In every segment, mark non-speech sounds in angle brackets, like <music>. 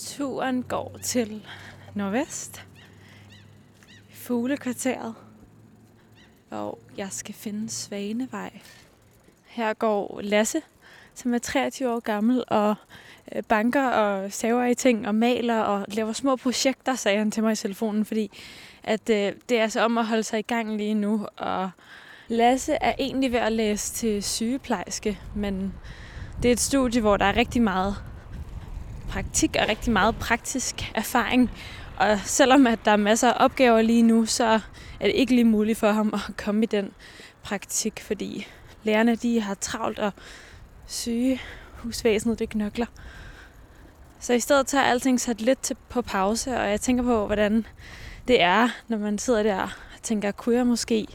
Turen går til nordvest. Fuglekvarteret. Og jeg skal finde Svanevej. Her går Lasse, som er 23 år gammel og øh, banker og saver i ting og maler og laver små projekter, sagde han til mig i telefonen, fordi at øh, det er altså om at holde sig i gang lige nu. Og Lasse er egentlig ved at læse til sygeplejerske, men det er et studie, hvor der er rigtig meget praktik og rigtig meget praktisk erfaring. Og selvom at der er masser af opgaver lige nu, så er det ikke lige muligt for ham at komme i den praktik, fordi lærerne de har travlt og syge husvæsenet det knokler. Så i stedet tager alting sat lidt til, på pause, og jeg tænker på, hvordan det er, når man sidder der og tænker, kunne jeg måske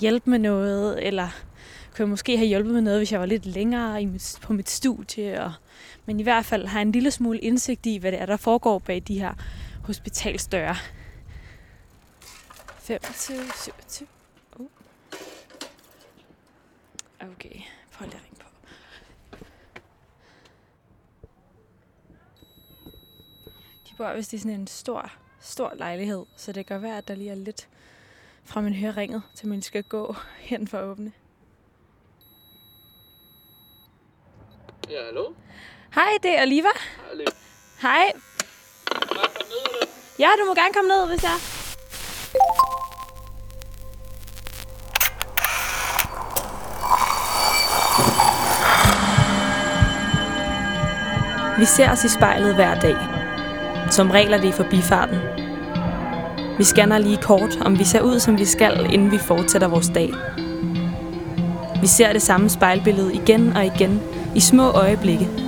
hjælpe med noget, eller kunne jeg måske have hjulpet med noget, hvis jeg var lidt længere i mit, på mit studie. Og, men i hvert fald har en lille smule indsigt i, hvad det er, der foregår bag de her hospitalsdøre. 25, 27. Uh. Okay, prøv lige at ringe på. De bor vist i sådan en stor, stor lejlighed, så det kan være, at der lige er lidt fra man hører ringet, til man skal gå hen for at åbne. Ja, hallo? Hej, det er Oliva. Hej, Liv. Hej. Ned. Ja, du må gerne komme ned, hvis jeg... Vi ser os i spejlet hver dag. Som regel er det i forbifarten. Vi scanner lige kort, om vi ser ud, som vi skal, inden vi fortsætter vores dag. Vi ser det samme spejlbillede igen og igen, i små øjeblikke.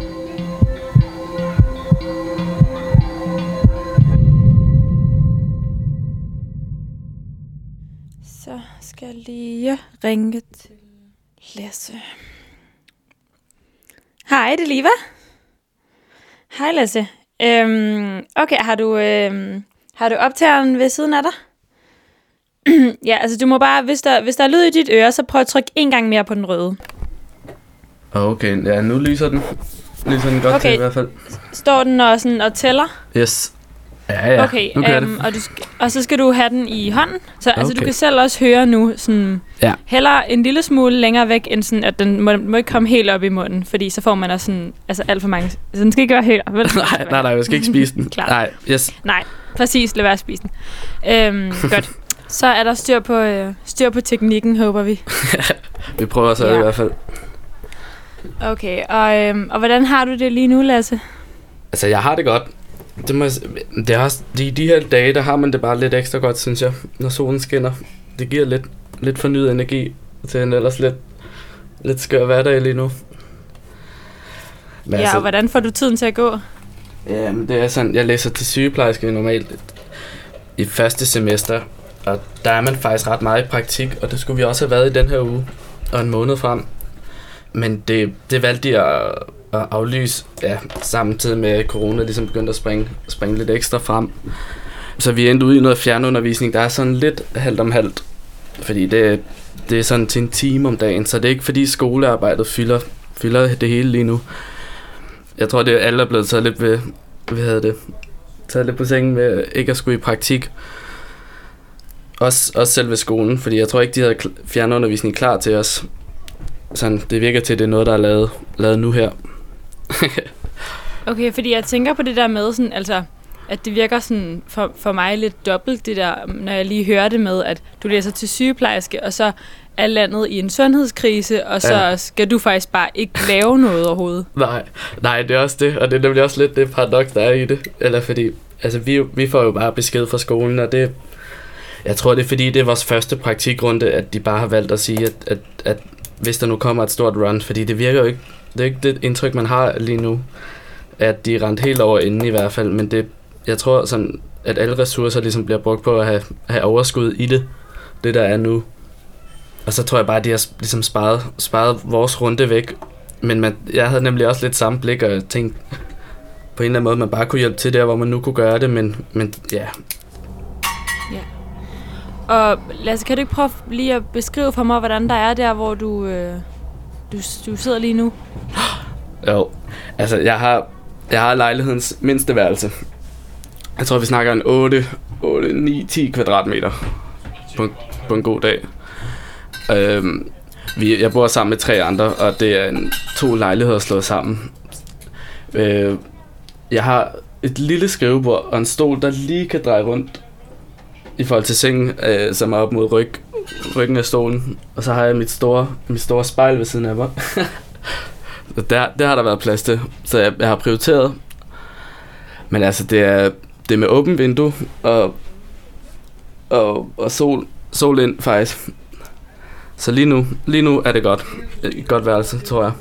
Lige ringe til Lasse. Hej, det er Liva. Hej Lasse. Øhm, okay, har du, øhm, har du optageren ved siden af dig? <clears throat> ja, altså du må bare, hvis der, hvis der er lyd i dit øre, så prøv at trykke en gang mere på den røde. Okay, ja, nu lyser den. Lyser den godt Okay. til i hvert fald. Står den og, sådan, og tæller? Yes. Ja, ja, okay, nu øhm, det. og, du og så skal du have den i hånden. Så altså, du Okay. kan selv også høre nu, sådan, Ja. heller en lille smule længere væk, end sådan, at den må, må ikke komme helt op i munden, fordi så får man også sådan, altså alt for mange, så den skal ikke være helt op, <laughs> nej, nej, nej, jeg skal ikke spise den. <laughs> Klart. Nej, yes. Nej, præcis, lad være at spise den. Øhm, <laughs> godt. Så er der styr på, øh, styr på teknikken, håber vi. Vi prøver så Ja. i hvert fald. Okay, og, øhm, og hvordan har du det lige nu, Lasse? Altså, jeg har det godt. Det, må, jeg det er også, de, de her dage, der har man det bare lidt ekstra godt, synes jeg, når solen skinner. Det giver lidt, lidt fornyet energi til en ellers lidt, lidt skør hverdag lige nu. Men Ja, og hvordan får du tiden til at gå? Ja, men det er sådan, jeg læser til sygeplejerske normalt i første semester, og der er man faktisk ret meget i praktik, og det skulle vi også have været i den her uge, og en måned frem. Men det, det valgte de at, aflyse, ja, samtidig med corona ligesom begyndte at springe, springe lidt ekstra frem. Så vi endte ude i noget fjernundervisning, der er sådan lidt halvt om halvt, fordi det, det er sådan til en time om dagen, så det er ikke fordi skolearbejdet fylder, fylder det hele lige nu. Jeg tror, det er alle er blevet taget lidt ved, hvad hedder det, taget lidt på sengen med ikke at skulle i praktik. Også, også selv ved skolen, fordi jeg tror ikke, de havde fjernundervisning klar til os. Sådan, det virker til, at det er noget, der er lavet, lavet nu her. <laughs> Okay, fordi jeg tænker på det der med, sådan, altså, at det virker sådan for, for mig lidt dobbelt, det der, når jeg lige hører det med, at du læser til sygeplejerske, og så er landet i en sundhedskrise, og så Ja. skal du faktisk bare ikke lave noget overhovedet. Nej, nej, det er også det, og det er nemlig også lidt det paradoks, der er i det. Eller fordi, altså vi, vi får jo bare besked fra skolen, og det, jeg tror det er fordi, det er vores første praktikrunde, at de bare har valgt at sige, at, at, at hvis der nu kommer et stort run, fordi det virker jo ikke, det er ikke det indtryk, man har lige nu, at de er rent helt over inden i hvert fald, men det, jeg tror sådan, at alle ressourcer ligesom bliver brugt på at have, have overskud i det, det der er nu. og så tror jeg bare, at de har ligesom sparet, sparet vores runde væk. Men man, jeg havde nemlig også lidt samme blik, og tænkte på en eller anden måde, man bare kunne hjælpe til der, hvor man nu kunne gøre det, men, men ja. Ja. Og Lasse, kan du ikke prøve lige at beskrive for mig, hvordan der er der, hvor du, øh, du, du sidder lige nu? Jo, altså jeg har, jeg har lejlighedens mindste værelse. Jeg tror, vi snakker en 8, 8 9, 10 kvadratmeter på, på en god dag. Øhm, vi, jeg bor sammen med tre andre, og det er en, to lejligheder slået sammen. Øh, jeg har et lille skrivebord og en stol, der lige kan dreje rundt i forhold til sengen, øh, som er op mod ryg, ryggen af stolen. Og så har jeg mit store, mit store spejl ved siden af mig. <laughs> der, der har der været plads til, så jeg, jeg har prioriteret. Men altså, det er, det er med åbent vindue og, og, og sol, sol ind faktisk. Så lige nu, lige nu er det godt. Et godt værelse, tror jeg.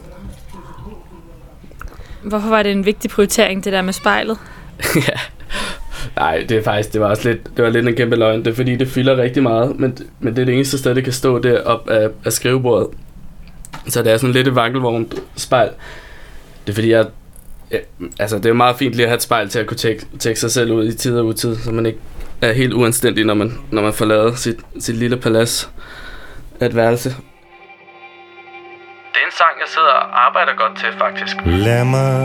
Hvorfor var det en vigtig prioritering, det der med spejlet? <laughs> <laughs> ja. Nej, det er faktisk, det var også lidt, det var lidt en kæmpe løgn. Det er fordi, det fylder rigtig meget, men, men det er det eneste sted, det kan stå der op af, af skrivebordet. Så det er sådan lidt et vankelvognt spejl. Det er fordi, jeg, ja, altså det er meget fint lige at have et spejl til at kunne tjekke, tjekke sig selv ud i tid og utid, så man ikke er helt uanstændig, når man, når man forlader sit, sit lille palads af et værelse. Det er en sang, jeg sidder og arbejder godt til, faktisk. Lad mig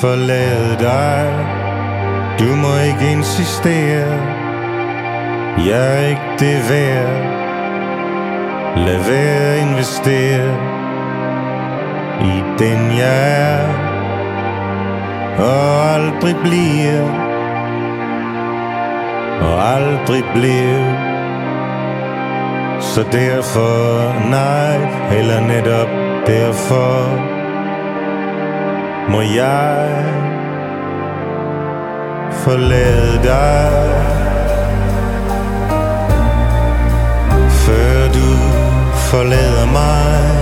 forlade dig du må ikke insistere. Jeg er ikke det værd. Lad være at investere I den jeg er. Og aldrig bliver. Og aldrig bliver. Så derfor nej Eller netop derfor Må jeg forlade dig. Før du forlader mig.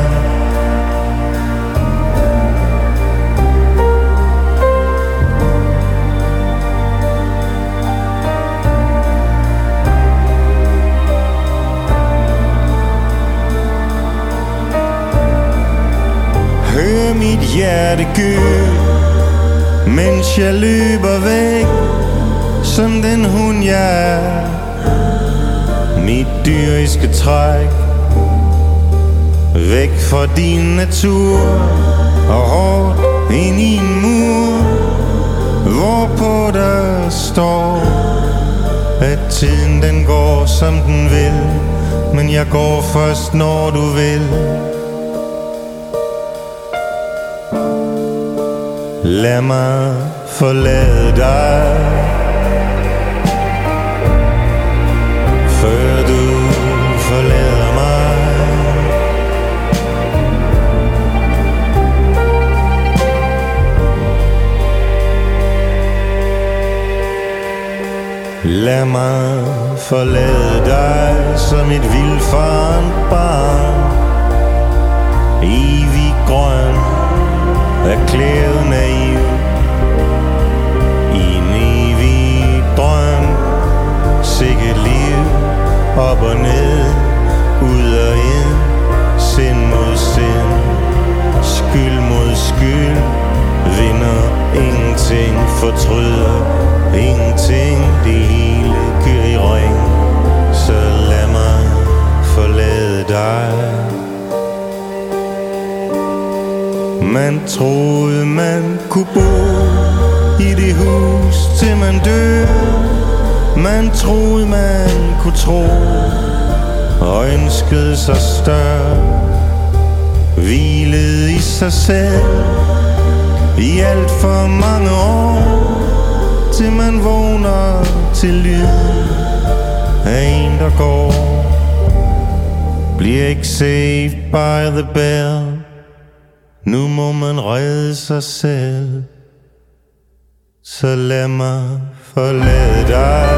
Hør mit hjerte gød mens jeg løber væk Som den hund jeg er. Mit dyriske træk Væk fra din natur Og hårdt ind i en mur. Hvorpå der står At tiden den går som den vil. Men jeg går først når du vil. Lad mig forlade dig. Før du forlader mig. Lad mig forlade dig som et vildfarent barn. Evig grøn erklæret naiv I en evig drøm? Sikke liv Op og ned Ud og ind. Sind mod sind Skyld mod skyld. Vinder ingenting Fortryder ingenting Man troede man kunne bo I det hus til man dør Man troede man kunne tro Og ønskede sig større. Hvilede i sig selv I alt for mange år Til man vågner til lyd Af en der går. Bliver ikke saved by the bell med sig selv. Så lad mig forlade dig.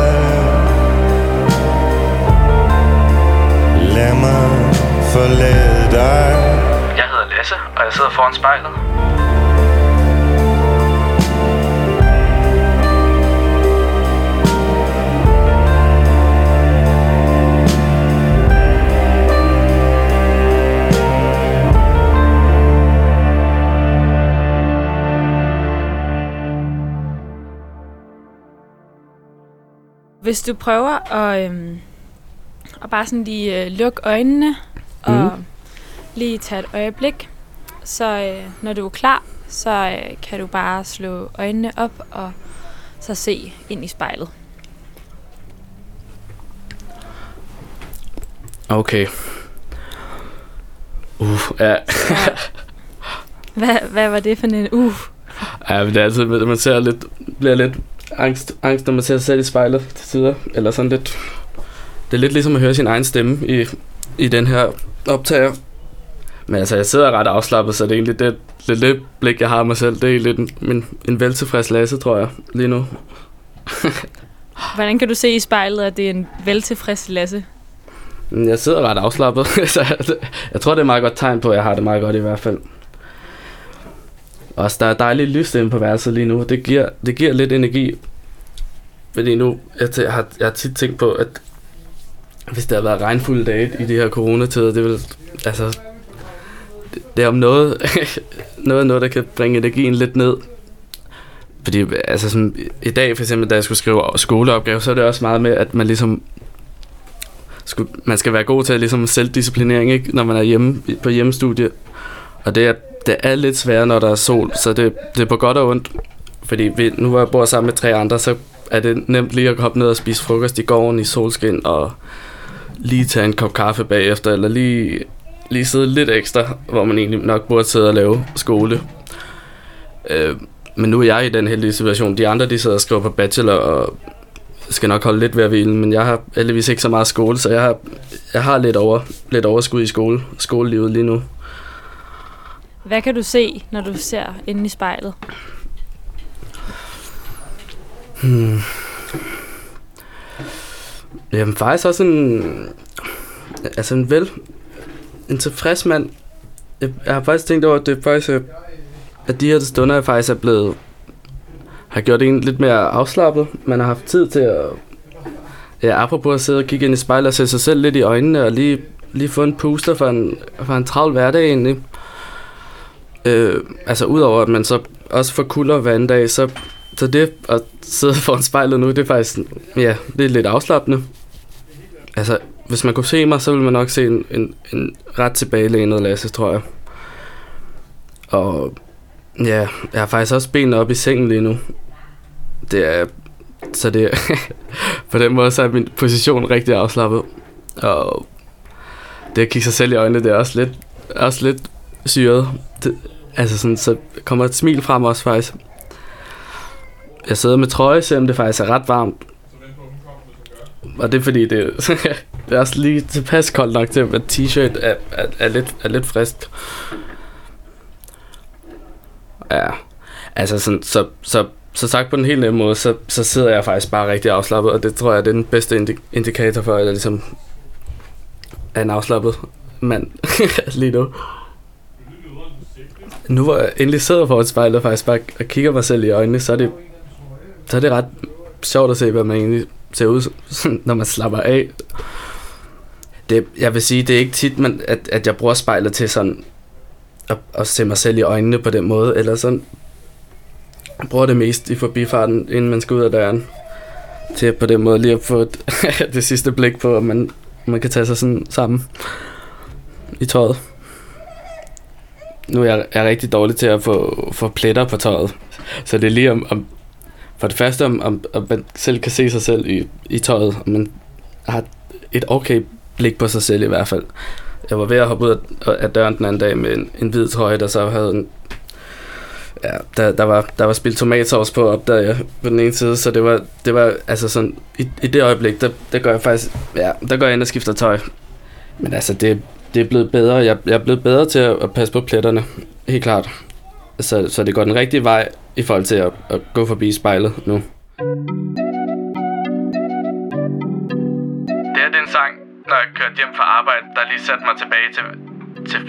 Lad mig forlade dig. Jeg hedder Lasse, og jeg sidder foran spejlet. Hvis du prøver at, øhm, at bare sådan lige øh, lukke øjnene og Mhm. lige tage et øjeblik, så øh, når du er klar, så øh, kan du bare slå øjnene op og så se ind i spejlet. Okay. Uh, ja. <laughs> Hvad, hvad var det for en... Uh, ja, men det er altid, man ser lidt, bliver lidt angst, angst, når man ser sig selv i spejlet til tider. Eller sådan lidt... Det er lidt ligesom at høre sin egen stemme i, i den her optager. Men altså, jeg sidder ret afslappet, så det er egentlig det, det, det blik, jeg har af mig selv. Det er egentlig en, en, en veltilfreds Lasse, tror jeg, lige nu. <laughs> hvordan kan du se i spejlet, at det er en veltilfreds Lasse? Men Jeg sidder ret afslappet, <laughs> så jeg, jeg tror, det er et meget godt tegn på, at jeg har det meget godt i hvert fald. Også der er dejligt lyst inde på værelset lige nu. Det giver, det giver lidt energi. Fordi nu, jeg, jeg, har, jeg har tit tænkt på, at hvis der har været regnfulde dage i de her coronatider, det vil, altså, det, det er om noget, <laughs> noget, noget, der kan bringe energien lidt ned. Fordi altså sådan, i dag for eksempel, da jeg skulle skrive skoleopgave, så er det også meget med, at man ligesom skulle, man skal være god til ligesom selvdisciplinering, ikke? når man er hjemme på hjemmestudie. Og det er, det er lidt sværere, når der er sol, så det, det er på godt og ondt. Fordi vi, nu hvor jeg bor sammen med tre andre, så er det nemt lige at hoppe ned og spise frokost i gården i solskin, og lige tage en kop kaffe bagefter, eller lige, lige sidde lidt ekstra, hvor man egentlig nok burde sidde og lave skole. Øh, men nu er jeg i den heldige situation. De andre, de sidder og skriver på bachelor, og skal nok holde lidt ved at hvile, men jeg har heldigvis ikke så meget skole, så jeg har, jeg har lidt, over, lidt overskud i skole, skolelivet lige nu. Hvad kan du se, når du ser inde i spejlet? Hmm. Jamen faktisk også en, altså en vel, en tilfreds mand. Jeg, jeg har faktisk tænkt over, at det er faktisk, øh, at de her stunder jeg faktisk er blevet, har gjort en lidt mere afslappet. Man har haft tid til at, ja, apropos at sidde og kigge ind i spejlet og se sig selv lidt i øjnene, og lige, lige få en puster for en, for en travl hverdag egentlig. Øh, altså udover at man så også får kulder hver anden dag, så, så det at sidde <laughs> foran spejlet nu, det er faktisk, ja, det er lidt afslappende. Altså, hvis man kunne se mig, så ville man nok se en, en, en ret tilbagelænet Lasse, tror jeg. Og ja, jeg har faktisk også benene op i sengen lige nu. Det er, så det er, <laughs> på den måde, så er min position rigtig afslappet. Og det at kigge sig selv i øjnene, det er også lidt, også lidt syret. Det, altså sådan, så kommer et smil frem også faktisk. Jeg sidder med trøje, selvom det faktisk er ret varmt. Og det er fordi, det, <laughs> det er også lige tilpas koldt nok til, at t-shirt er, er, er, lidt, er lidt frisk. Ja, altså sådan, så, så, så sagt på den helt nemme måde, så, så sidder jeg faktisk bare rigtig afslappet, og det tror jeg, det er den bedste indikator for, at jeg ligesom er en afslappet mand <laughs> lige nu. Nu hvor jeg endelig sidder foran spejlet og faktisk bare og kigger mig selv i øjnene, så er det, så er det ret sjovt at se, hvad man egentlig ser ud <laughs> når man slapper af. Det, jeg vil sige, det er ikke tit, man, at, at jeg bruger spejlet til sådan at, at se mig selv i øjnene på den måde, eller sådan. Jeg bruger det mest i forbifarten, inden man skal ud af døren. Til på den måde lige at få et, <laughs> det sidste blik på, at man, man kan tage sig sådan sammen i tøjet. Nu er jeg, jeg er rigtig dårlig til at få, få pletter på tøjet. Så det er lige om, om for det første, om, om, om man selv kan se sig selv i, i tøjet, om man har et okay blik på sig selv i hvert fald. Jeg var ved at hoppe ud af, af døren den anden dag med en, en hvid trøje, der så havde en Ja, der, der, var, der var spildt tomatsovs på op der ja, på den ene side, så det var, det var altså sådan, i, i det øjeblik, der, der gør jeg faktisk, ja, der går jeg ind og skifter tøj. Men altså, det, det er blevet bedre, jeg, jeg er blevet bedre til at, at passe på pletterne, helt klart. Så, så det går den rigtige vej i forhold til at, at gå forbi spejlet nu. Det er den sang, når jeg kørte hjem fra arbejde, der lige satte mig tilbage til, til.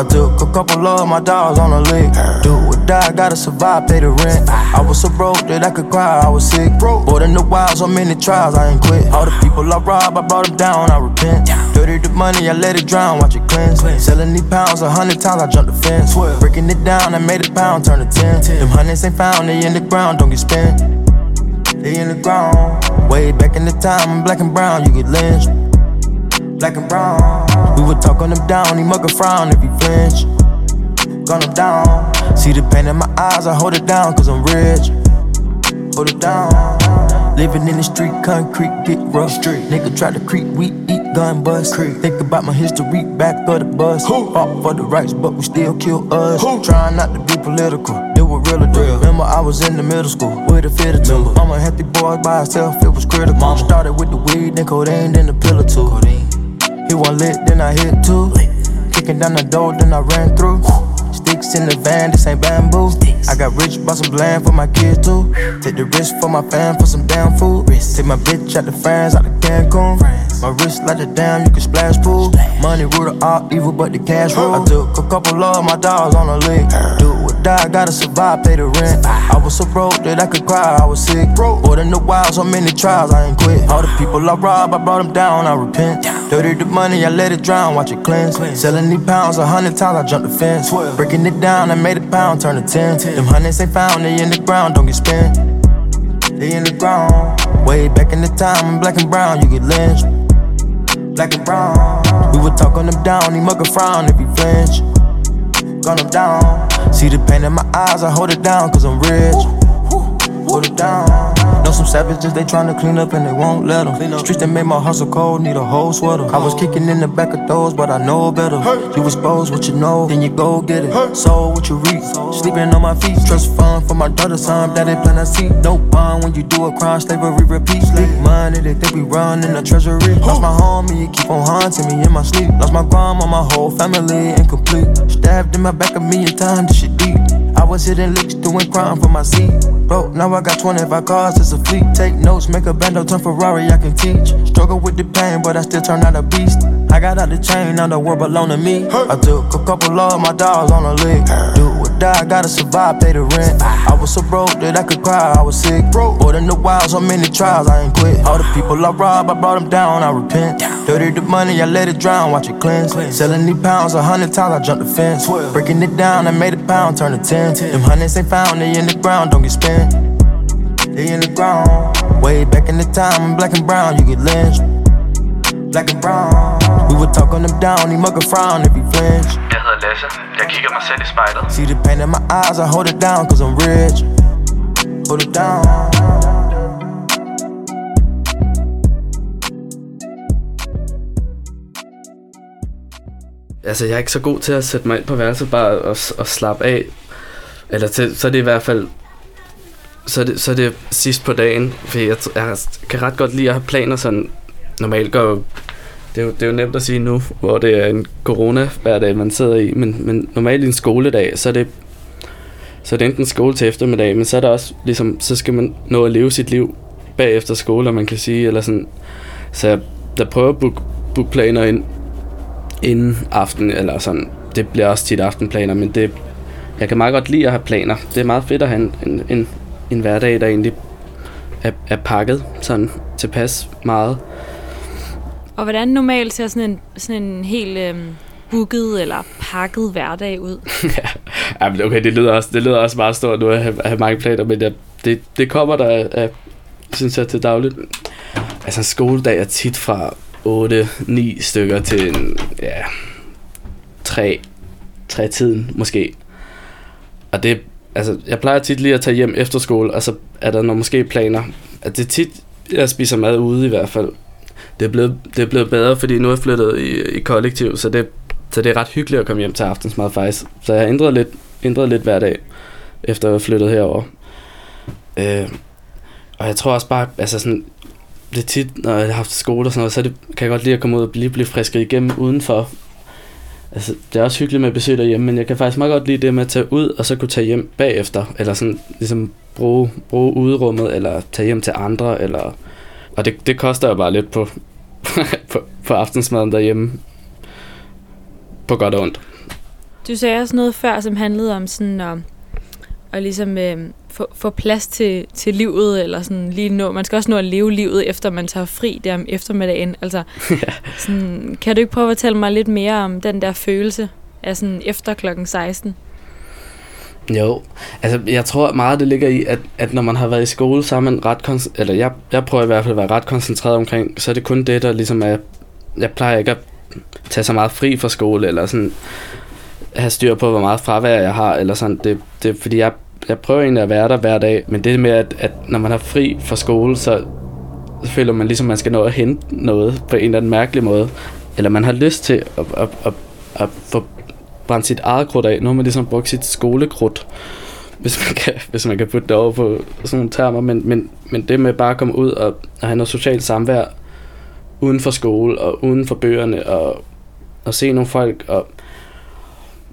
I took a couple of my dogs on a lick. Do or die, gotta survive, pay the rent. I was so broke that I could cry, I was sick. Born in the wild, so many trials, I ain't quit. All the people I robbed, I brought them down, I repent. Dirty the money, I let it drown, watch it cleanse. Selling these pounds a hundred times, I jumped the fence. Breaking it down, I made a pound turn to ten. Them hundreds ain't found, they in the ground, don't get spent. They in the ground. Way back in the time, black and brown, you get lynched. Black and brown. We would talk on him down, he mug a frown if he flinch. Gun him down. See the pain in my eyes, I hold it down, cause I'm rich. Hold it down. Living in the street, concrete, get rough. Street. Nigga try to creep, we eat gun bust. Creep. Think about my history, back of the bus. Who? Fought for the rights, but we still kill us. Who? Trying not to be political, it was real or real. Remember, I was in the middle school with a fitter too. I'm a healthy boy by herself, it was critical. Mama started with the weed, then codeine, then the pillar too. He one lit, then I hit two. Kicking down the door, then I ran through. Sticks in the van, this ain't bamboo. I got rich, bought some land for my kids too. Take the risk for my fam for some damn food. Take my bitch out the France, out the Cancun. My wrist like a dam, you can splash pool. Money root of all evil, but the cash rule. I took a couple of my dogs on a lick. Do or die, gotta survive, pay the rent. I was so broke that I could cry, I was sick. More than the wild, so many trials, I ain't quit. All the people I robbed, I brought them down, I repent. Dirty the money, I let it drown, watch it cleanse. Selling these pounds a hundred times, I jumped the fence. Breaking down, I made a pound, turn to ten. Them hundreds ain't found, they in the ground, don't get spent. They in the ground. Way back in the time, black and brown, you get lynched. Black and brown. We would talk on them down, he mug a frown if he flinch. Gun him down. See the pain in my eyes, I hold it down, cause I'm rich. Hold it down. Know some savages, they tryna clean up and they won't let them. Streets that made my hustle cold, need a whole sweater. I was kicking in the back of those, but I know better. You expose what you know, then you go get it. So what you reap. Sleeping on my feet, trust fund for my daughter's son, that they plan to see. No bond when you do a crime, slavery repeats. Sleep money, they think we run in the treasury. Lost my homie, you keep on haunting me in my sleep. Lost my grandma, my whole family incomplete. Stabbed in my back a million times, this shit deep. I was hitting licks, doing crime for my seat. Bro, now I got 25 cars, it's a fleet. Take notes, make a bando, turn Ferrari, I can teach. Struggle with the pain, but I still turn out a beast. I got out the chain, now the world belong to me. I took a couple of my dogs on a lick. Do or die, gotta survive, pay the rent. I was so broke that I could cry, I was sick. More than the wild, so many trials, I ain't quit. All the people I robbed, I brought them down, I repent. Dirty the money, I let it drown, watch it cleanse. Selling these pounds a hundred times, I jumped the fence. Breaking it down, I made a pound, turn to ten. Them hundreds ain't found, they in the ground, don't get spent. They in the ground. Way back in the time, black and brown, you get lynched. Black and brown. Would talk on them down, he mug a frown if he flinch. Jeg hedder Lasse. Jeg kigger mig selv i spejlet. See the pain in my eyes, I hold it down, cause I'm rich. Hold it down. Altså, jeg er ikke så god til at sætte mig ind på værelset bare og, og slappe af. Eller til, så er det i hvert fald... Så er det, så er det sidst på dagen, for jeg, jeg kan ret godt lide at have planer sådan... Normalt går. Det er, jo, det er jo nemt at sige nu, hvor det er en corona hverdag, man sidder i, men, men normalt i en skoledag, så er det så er det enten skole til eftermiddag, men så er der også ligesom, så skal man nå at leve sit liv bagefter skole, man kan sige, eller sådan. Så jeg, der prøver at booke, book planer ind, inden aften, eller sådan, det bliver også tit aftenplaner, men det, jeg kan meget godt lide at have planer. Det er meget fedt at have en, en, en, en hverdag, der egentlig er, er pakket sådan tilpas meget. Og hvordan normalt ser sådan en, sådan en helt øhm, booket eller pakket hverdag ud? <laughs> ja, men okay, det lyder også, det lyder også meget stort nu at have, at have mange planer, men jeg, det, det kommer der af, synes jeg, til dagligt. Altså skoledag er tit fra 8-9 stykker til en, ja, 3, 3 tiden måske. Og det, altså, jeg plejer tit lige at tage hjem efter skole, og så er der nogle måske planer. At det er tit, jeg spiser mad ude i hvert fald. Det er blevet, det er blevet bedre, fordi nu er jeg flyttet i, i kollektiv, så det, så det er ret hyggeligt at komme hjem til aftensmad faktisk. Så jeg har ændret lidt, ændret lidt hver dag, efter jeg er flyttet herover. Øh, og jeg tror også bare, altså sådan, det er tit, når jeg har haft skole og sådan noget, så det, kan jeg godt lide at komme ud og lige blive frisket igennem udenfor. Altså, det er også hyggeligt med besøg derhjemme, men jeg kan faktisk meget godt lide det med at tage ud, og så kunne tage hjem bagefter, eller sådan ligesom bruge, bruge uderummet, eller tage hjem til andre, eller... Og det, det koster jo bare lidt på, <laughs> på, på aftensmaden derhjemme. På godt og ondt. Du sagde også noget før, som handlede om sådan at, at ligesom øh, få, få plads til, til livet, eller sådan lige nå, man skal også nå at leve livet, efter man tager fri der om eftermiddagen. Altså, <laughs> sådan, kan du ikke prøve at fortælle mig lidt mere om den der følelse af sådan efter klokken 16? Jo, altså jeg tror meget det ligger i, at, at når man har været i skole, så er man ret, koncentreret, eller jeg, jeg prøver i hvert fald at være ret koncentreret omkring, så er det kun det, der ligesom er, jeg plejer ikke at tage så meget fri fra skole, eller sådan have styr på, hvor meget fravær jeg har, eller sådan, det, det fordi jeg, jeg prøver egentlig at være der hver dag, men det med, at, at når man har fri fra skole, så, så føler man ligesom, man skal nå at hente noget på en eller anden mærkelig måde, eller man har lyst til at, at, at, at få brændt sit eget krudt af. Nu har man ligesom brugt sit skolekrudt, hvis man kan, <laughs> hvis man kan putte det over på sådan nogle termer. Men, men, men det med bare at komme ud og, og have noget socialt samvær uden for skole og uden for bøgerne og, og se nogle folk og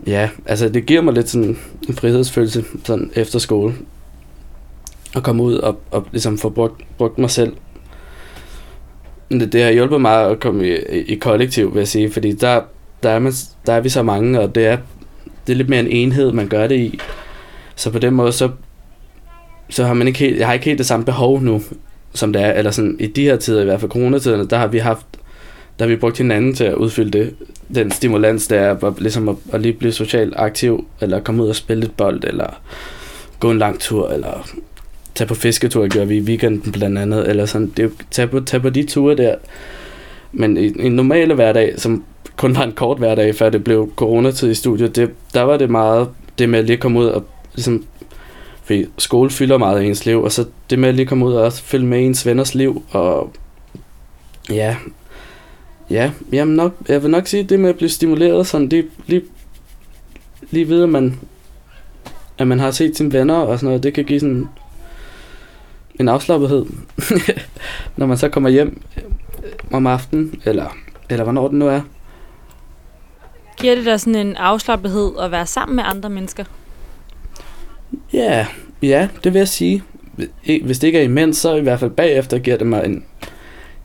ja, altså det giver mig lidt sådan en frihedsfølelse sådan efter skole at komme ud og, og ligesom få brugt, brugt mig selv. Det, det har hjulpet mig at komme i, i, i kollektiv, vil jeg sige, fordi der, der er, man, der er vi så mange, og det er, det er lidt mere en enhed, man gør det i. Så på den måde, så, så har man ikke helt, jeg har ikke helt det samme behov nu, som det er, eller sådan i de her tider, i hvert fald coronatiderne, der har vi haft, der har vi brugt hinanden til at udfylde det, den stimulans, der er at, ligesom at, at lige blive socialt aktiv, eller komme ud og spille lidt bold, eller gå en lang tur, eller tage på fisketur, gør vi i weekenden blandt andet, eller sådan, det er jo, tage på, tage på de ture der. Men i, i en normale hverdag, som kun var en kort hverdag, før det blev coronatid i studiet, det, der var det meget det med at lige komme ud og ligesom, fordi skole fylder meget i ens liv, og så det med at lige komme ud og følge med ens venners liv, og ja, ja, jamen nok, jeg vil nok sige, det med at blive stimuleret, sådan det, lige, lige ved, at man, at man har set sine venner og sådan noget, det kan give sådan en afslappethed, <laughs> når man så kommer hjem om aftenen, eller, eller hvornår det nu er. Giver det dig sådan en afslappethed at være sammen med andre mennesker? Ja, ja, det vil jeg sige. Hvis det ikke er imens, så i hvert fald bagefter giver det mig en,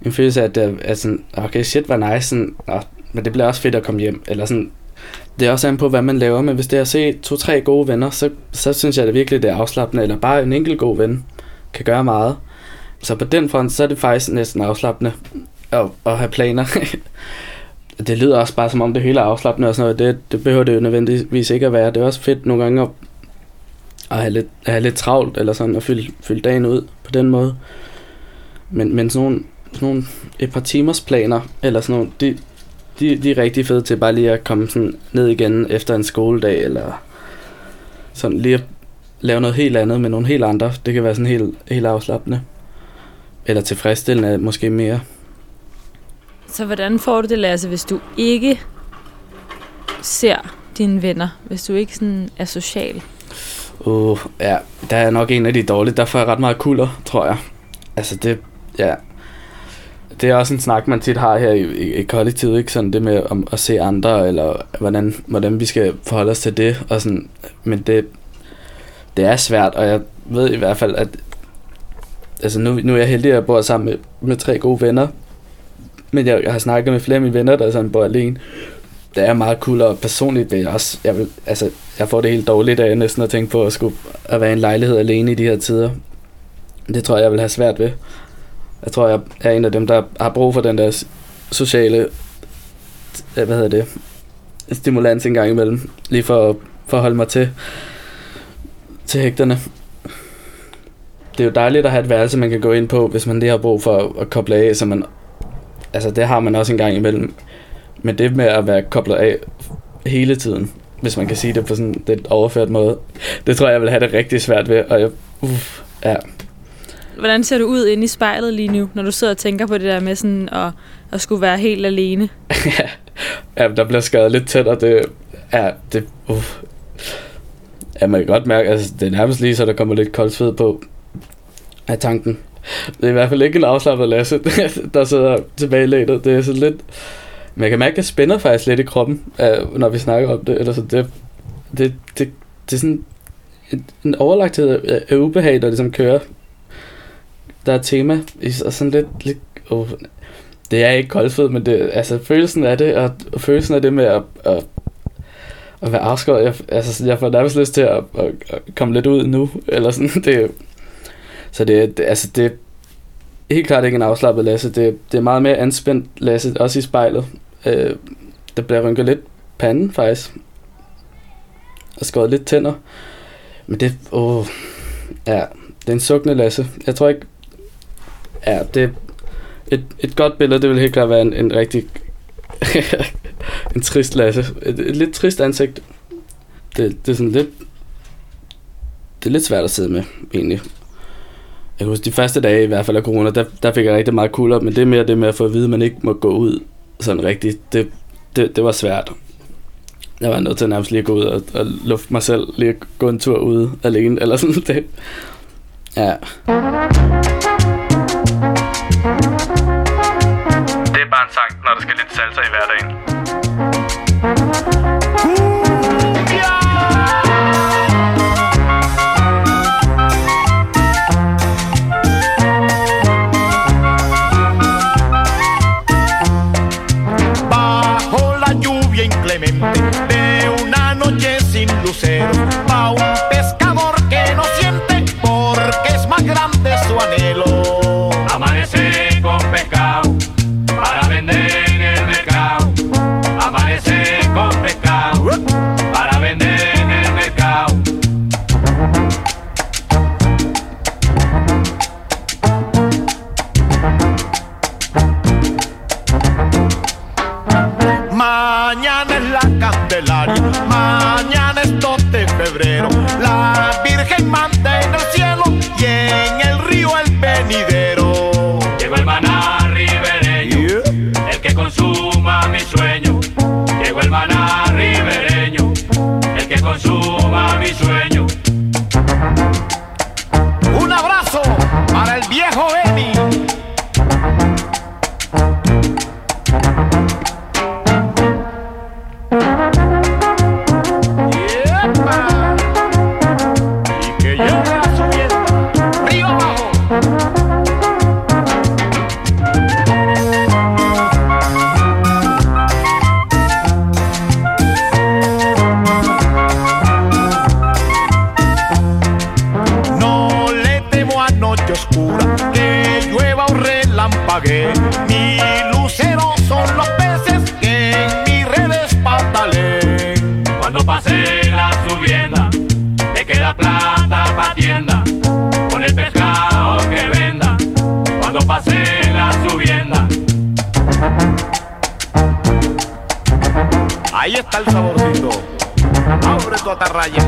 en følelse af, at det er sådan, okay, shit, var nice, sådan, og, men det bliver også fedt at komme hjem. Eller sådan, det er også an på, hvad man laver, men hvis det er at se to-tre gode venner, så, så synes jeg det virkelig, det er afslappende, eller bare en enkelt god ven kan gøre meget. Så på den front, så er det faktisk næsten afslappende at, at have planer. <laughs> det lyder også bare som om det hele er afslappende og sådan noget. Det, det behøver det jo nødvendigvis ikke at være. Det er også fedt nogle gange at, at have, lidt, at have lidt travlt, eller sådan at fylde, fylde dagen ud på den måde. Men, men sådan nogle, sådan nogle et par timers planer, eller sådan nogle, de, de, de er rigtig fede til bare lige at komme sådan ned igen efter en skoledag, eller sådan lige at lave noget helt andet med nogle helt andre. Det kan være sådan helt, helt afslappende. Eller tilfredsstillende måske mere. Så hvordan får du det, Lasse, hvis du ikke ser dine venner? Hvis du ikke sådan er social? Uh, ja, der er nok en af de dårlige. Der får jeg ret meget kulder, tror jeg. Altså det, ja. Det er også en snak, man tit har her i, i, i kollektivet, ikke? Sådan det med om, at se andre, eller hvordan, hvordan vi skal forholde os til det. Og sådan, men det, det er svært, og jeg ved i hvert fald, at altså nu, nu er jeg heldig, at jeg bor sammen med, med tre gode venner, men jeg, jeg har snakket med flere af mine venner, der sådan bor alene. Det er meget cool, og personligt det er også, jeg, vil, altså, jeg får det helt dårligt af næsten at tænke på at, skulle, at være i en lejlighed alene i de her tider. Det tror jeg, jeg vil have svært ved. Jeg tror, jeg er en af dem, der har brug for den der sociale, hvad hedder det, stimulans en gang imellem, lige for, for at holde mig til, til hægterne. Det er jo dejligt at have et værelse, man kan gå ind på, hvis man lige har brug for at, at koble af, så man altså det har man også en gang imellem. Men det med at være koblet af hele tiden, hvis man kan sige det på sådan en lidt overført måde, det tror jeg, jeg vil have det rigtig svært ved. Og jeg, uff, ja. Hvordan ser du ud inde i spejlet lige nu, når du sidder og tænker på det der med sådan at, at skulle være helt alene? <laughs> ja, der bliver skadet lidt tæt, og det, ja, det, uff. Ja, man kan godt mærke, altså det er nærmest lige så, der kommer lidt koldt sved på af tanken. Det er i hvert fald ikke en afslappet Lasse, <laughs> der sidder tilbage lænet. Det er sådan lidt... Men jeg kan mærke, at jeg spænder faktisk lidt i kroppen, øh, når vi snakker om det. Eller så det, det, det, det er sådan en overlagthed af ubehag, der ligesom kører. Der er et tema, og sådan lidt... lidt oh, det er ikke koldfed, men det, altså, følelsen af det, og, og følelsen af det med at, at, at være afskåret, jeg, altså, jeg får nærmest lyst til at, at, at komme lidt ud nu, eller sådan, <laughs> det, så det, det, altså det er helt klart ikke en afslappet Lasse. Det, det er meget mere anspændt Lasse, også i spejlet. Øh, der bliver rynket lidt panden faktisk. Og skåret lidt tænder. Men det, åh, ja, det er en sukkende Lasse. Jeg tror ikke, ja, det et, et godt billede, det vil helt klart være en, en rigtig, <laughs> en trist Lasse. Et, et lidt trist ansigt. Det, det er sådan lidt, det er lidt svært at sidde med, egentlig. Jeg husker, de første dage, i hvert fald af corona, der, der fik jeg rigtig meget kulder, men det med mere det med at få at vide, at man ikke må gå ud sådan rigtigt. Det, det, det var svært. Jeg var nødt til nærmest lige at gå ud og, og lufte mig selv, lige at gå en tur ude alene, eller sådan <laughs> det. Ja. Det er bare en sang, når der skal lidt salsa i hverdagen. Noche sin Ahí está el saborcito. Abre tu atarraya.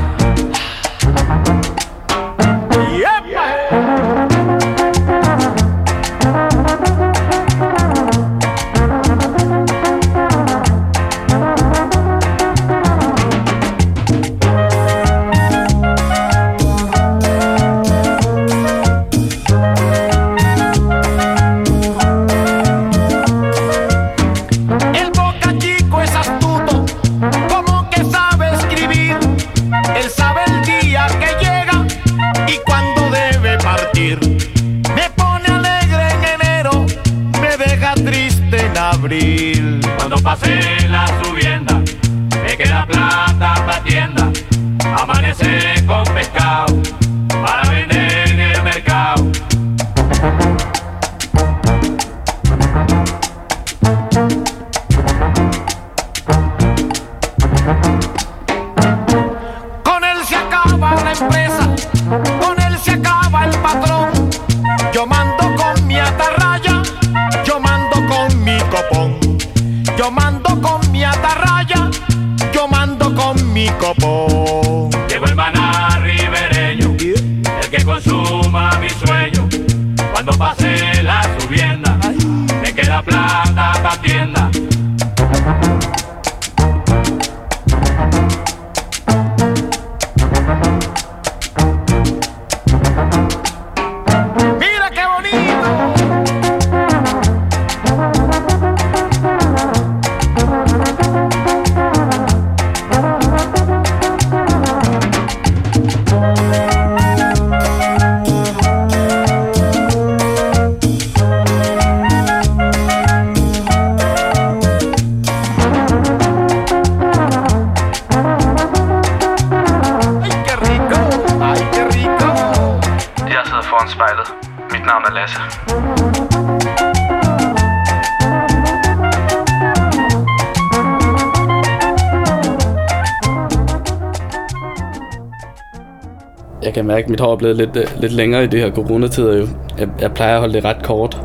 Jeg kan mærke, at mit hår er blevet lidt, øh, lidt længere i det her coronatider. Jo. Jeg, jeg plejer at holde det ret kort.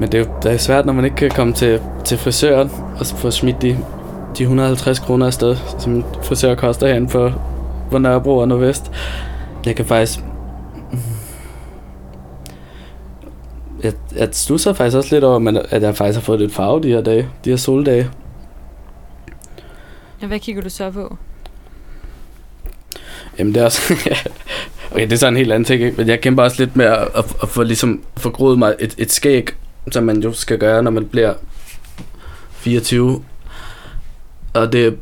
Men det er jo det er svært, når man ikke kan komme til, til frisøren og få smidt de, de 150 kroner afsted, som frisør koster herinde på, på Nørrebro og Nordvest. Jeg kan faktisk... Jeg, jeg stusser faktisk også lidt over, men at jeg faktisk har fået lidt farve de her dage, de her soldage. Ja, hvad kigger du så på? Jamen det er også... <laughs> okay, det er så en helt anden ting, ikke? men jeg kæmper også lidt med at, at, at få, ligesom, få mig et, et skæg, som man jo skal gøre, når man bliver 24. Og det,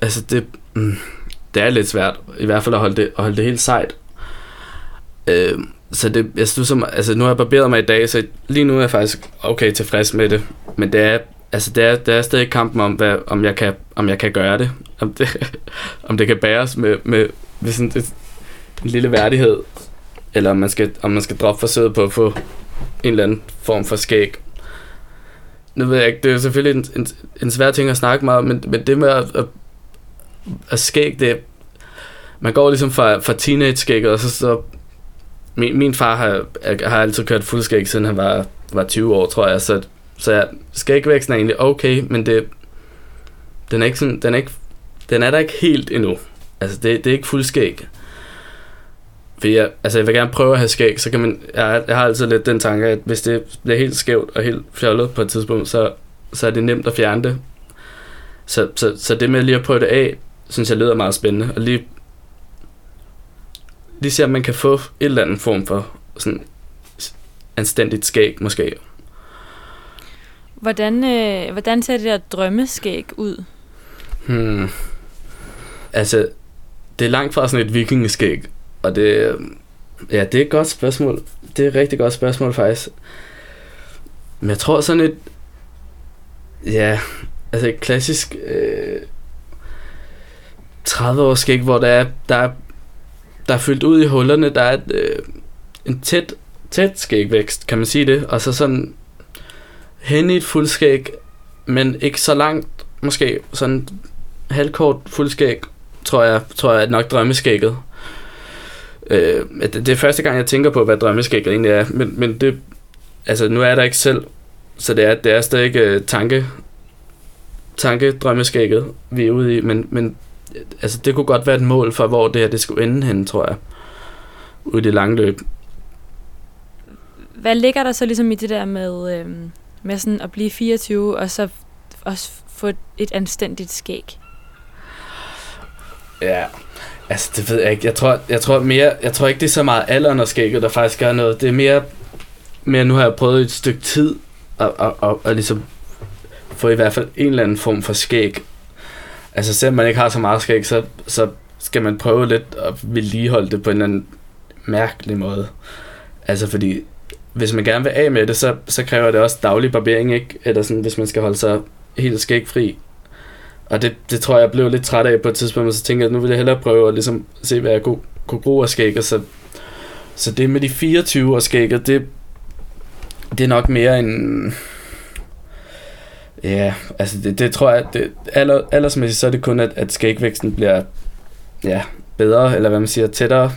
altså det, mm, det er lidt svært, i hvert fald at holde det, at holde det helt sejt. Øh, så det, jeg synes, som, altså nu har jeg barberet mig i dag, så lige nu er jeg faktisk okay tilfreds med det. Men det er, altså det er, det er stadig kampen om, hvad, om, jeg kan, om jeg kan gøre det. Om det, <laughs> om det kan bæres med, med, ved sådan et, en lille værdighed. Eller om man skal, om man skal droppe forsøget på at få en eller anden form for skæg. Nu ved jeg ikke, det er selvfølgelig en, en, en svær ting at snakke meget om, men, men det med at, at, at skæg, det man går ligesom fra, fra teenage-skægget, og så, så min, min far har, har altid kørt fuldskæg, siden han var, var 20 år, tror jeg, så, så ja, skægvæksten er egentlig okay, men det, den er ikke sådan, den er ikke, den er der ikke helt endnu. Altså, det, det er ikke fuldskæg. For jeg, altså jeg vil gerne prøve at have skæg, så kan man, jeg, jeg har altid lidt den tanke, at hvis det bliver helt skævt og helt fjollet på et tidspunkt, så, så er det nemt at fjerne det. Så, så, så det med lige at prøve det af, synes jeg lyder meget spændende. Og lige, lige se, om man kan få et eller andet form for sådan anstændigt skæg, måske. Hvordan, øh, hvordan ser det der drømmeskæg ud? Hmm. Altså, det er langt fra sådan et vikingeskæg. Og det, ja, det er et godt spørgsmål. Det er et rigtig godt spørgsmål, faktisk. Men jeg tror sådan et, ja, altså et klassisk øh, 30-års skæg, hvor der er, der, er, der er fyldt ud i hullerne, der er et, øh, en tæt, tæt skægvækst, kan man sige det, og så sådan hen i et fuldskæg, men ikke så langt, måske sådan halvkort fuldskæg, tror jeg, tror jeg nok drømmeskægget. Øh, det, det er første gang, jeg tænker på, hvad drømmeskægget egentlig er, men, men det, altså nu er der ikke selv, så det er, det er stadig uh, tanke, tanke drømmeskægget, vi er ude i, men, men altså, det kunne godt være et mål for, hvor det her det skulle ende hen, tror jeg, ude i det lange løb. Hvad ligger der så ligesom i det der med, øh, med sådan at blive 24, og så også få et anstændigt skæg? Ja, altså det ved jeg ikke. Jeg tror, jeg tror, mere, jeg tror ikke, det er så meget alderen og skægget, der faktisk gør noget. Det er mere, mere nu har jeg prøvet et stykke tid at, at, at, at ligesom få i hvert fald en eller anden form for skæg. Altså selvom man ikke har så meget skæg, så, så skal man prøve lidt at vedligeholde det på en eller anden mærkelig måde. Altså fordi, hvis man gerne vil af med det, så, så kræver det også daglig barbering, ikke? Eller sådan, hvis man skal holde sig helt skægfri. Og det, det tror jeg, jeg blev lidt træt af på et tidspunkt, og så tænkte jeg, at nu vil jeg hellere prøve at ligesom se, hvad jeg kunne, kunne gro af skægget. Så, så det med de 24 år skægget, det, det er nok mere en... Ja, altså det, det tror jeg, det, aller, aldersmæssigt så er det kun, at, at skægvæksten bliver ja, bedre, eller hvad man siger, tættere.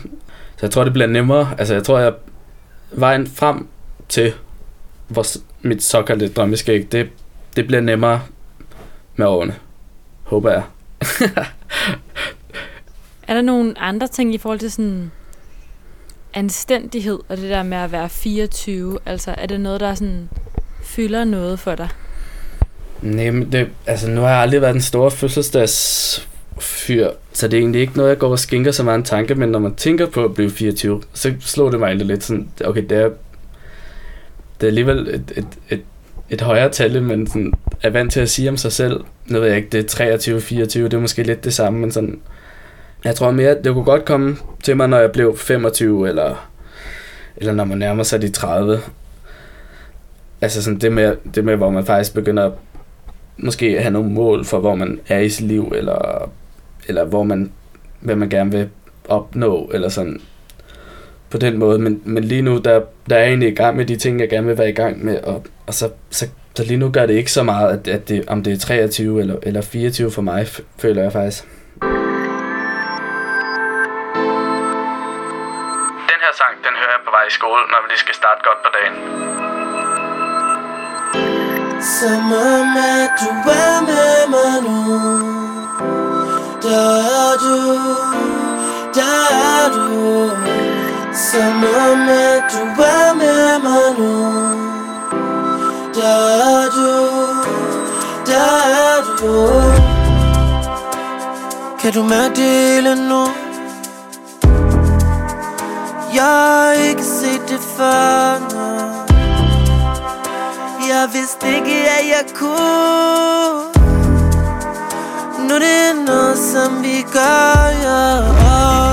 Så jeg tror, det bliver nemmere. Altså jeg tror, jeg vejen frem til hvor mit såkaldte drømmeskæg, det, det bliver nemmere med årene. Håber jeg. <laughs> Er der nogle andre ting i forhold til sådan anstændighed og det der med at være 24? Altså er det noget, der sådan fylder noget for dig? Nej, men det, altså nu har jeg aldrig været den store fødselsdagsfyr, så det er egentlig ikke noget, jeg går og skinker så meget en tanke, men når man tænker på at blive 24, så slår det mig egentlig lidt sådan, okay, det er, det er alligevel et, et, et, et højere tal, men sådan er vant til at sige om sig selv. Nu ved jeg ikke, det er 23, 24, det er måske lidt det samme, men sådan, jeg tror mere, det kunne godt komme til mig, når jeg blev 25, eller, eller når man nærmer sig de 30. Altså sådan det med, det med, hvor man faktisk begynder at måske have nogle mål for, hvor man er i sit liv, eller, eller hvor man, hvad man gerne vil opnå, eller sådan på den måde. Men, men lige nu, der, der er jeg egentlig i gang med de ting, jeg gerne vil være i gang med, og, og så, så, så lige nu gør det ikke så meget, at, at det, om det er 23 eller, eller 24 for mig, føler jeg faktisk. her sang, den hører jeg på vej i skole, når vi lige skal starte godt på dagen. Som om at du er med mig nu Der er du, der er du som om at du er med mig nu Der er du, der er du Kan du mærke det nu? Jeg har ikke set det før, nu Jeg vidste ikke, at jeg kunne Nu det er noget, som vi gør, ja oh,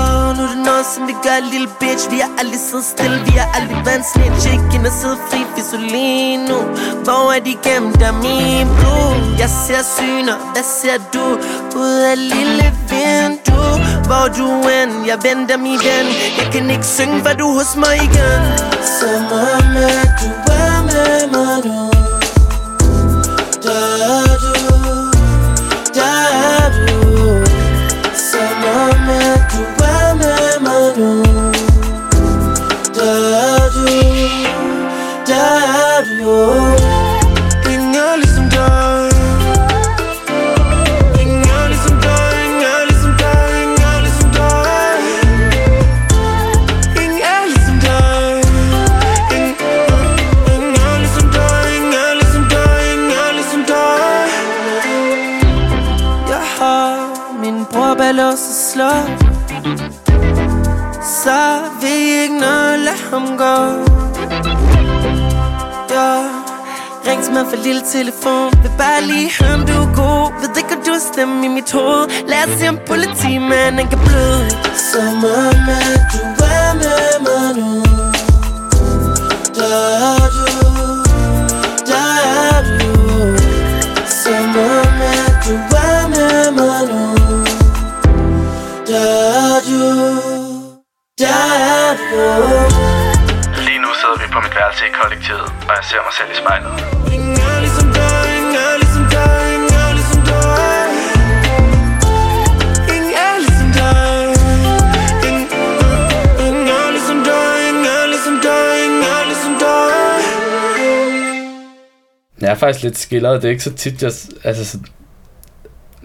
noget, som vi gør, lille bitch. Vi har aldrig siddet stille, vi har aldrig været en snitch Ikke ind og sidde fri, vi så lige nu Hvor er de gemt af min blod? Jeg ser syner, hvad ser du? Ud af lille vindue Hvor du end, jeg venter min ven Jeg kan ikke synge, for du hos mig igen Som om at du er med mig nu Der er du, telefon. Vil bare lige høre om du er god. Ved ikke om du har stemme i mit hoved. Lad os se om politimanden han kan bløde Som om at du er med mig nu. Der er du. Der er du. Som om at du er med mig nu. Der er du. Der er du. Lige nu sidder vi på mit værelse i kollektivet, og jeg ser mig selv i spejlet. Faktisk lidt skilleret. Det er ikke så tit, jeg... Altså, så,